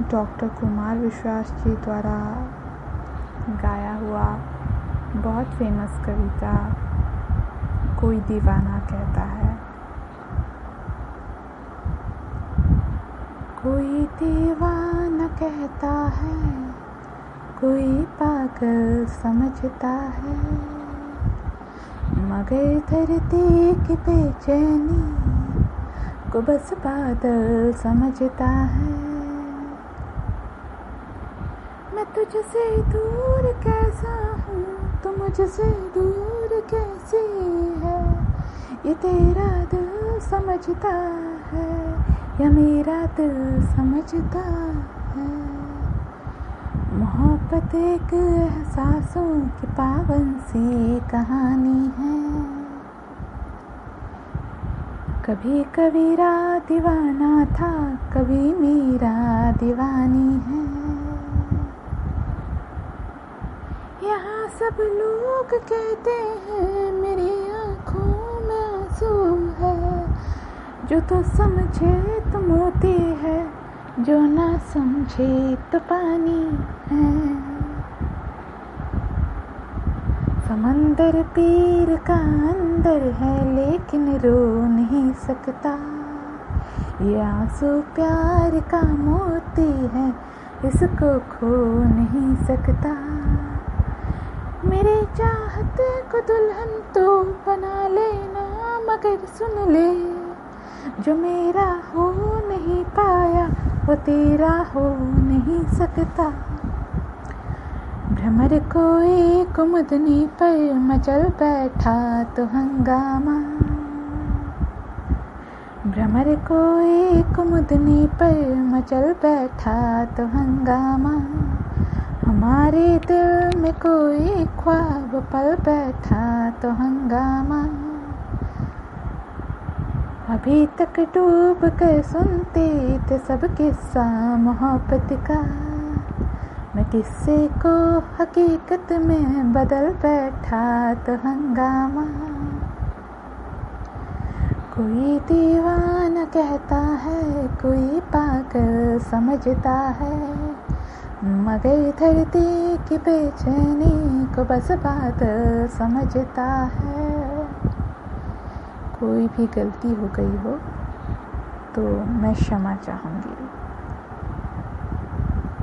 Doctor Kumar विश्वास जी द्वारा गाया हुआ बहुत फ़ेमस कविता कोई दीवाना कहता है। कोई दीवाना कहता है, कोई पागल समझता है, मगर धरती की बेचैनी को बस बादल समझता है। मैं तुझसे दूर कैसा हूँ? तू मुझसे दूर कैसी है? ये तेरा दिल समझता है, या मेरा दिल समझता है? मोहब्बत एक एहसासों की पावन सी कहानी है। कभी कबीरा दीवाना था, कभी मेरा दीवानी है। यहाँ सब लोग कहते हैं, मेरी आँखों में आँसू है। जो तो समझे तो मोती है, जो ना समझे तो पानी है। समंदर पीर का अंदर है, लेकिन रो नहीं सकता। ये आँसू प्यार का मोती है, इसको खो नहीं सकता मेरे चाहत को दुल्हन तो बना लेना मगर सुन ले। जो मेरा हो नहीं पाया, वो तेरा हो नहीं सकता। भ्रमर कोई कुमुदनी पर मचल बैठा तो हंगामा। भ्रमर कोई कुमुदनी पर मचल बैठा तो हंगामा। हमारे दिल में कोई ख्वाब पल बैठा तो हंगामा। अभी तक डूब कर सुनते थे सब किस्सा मोहब्बत का। मैं किस्से को हकीकत में बदल बैठा तो हंगामा। कोई दीवाना कहता है, कोई पागल समझता है। मगर धरती की बेचैनी को बस बात समझता है। कोई भी गलती हो गई हो तो मैं क्षमा चाहूँगी।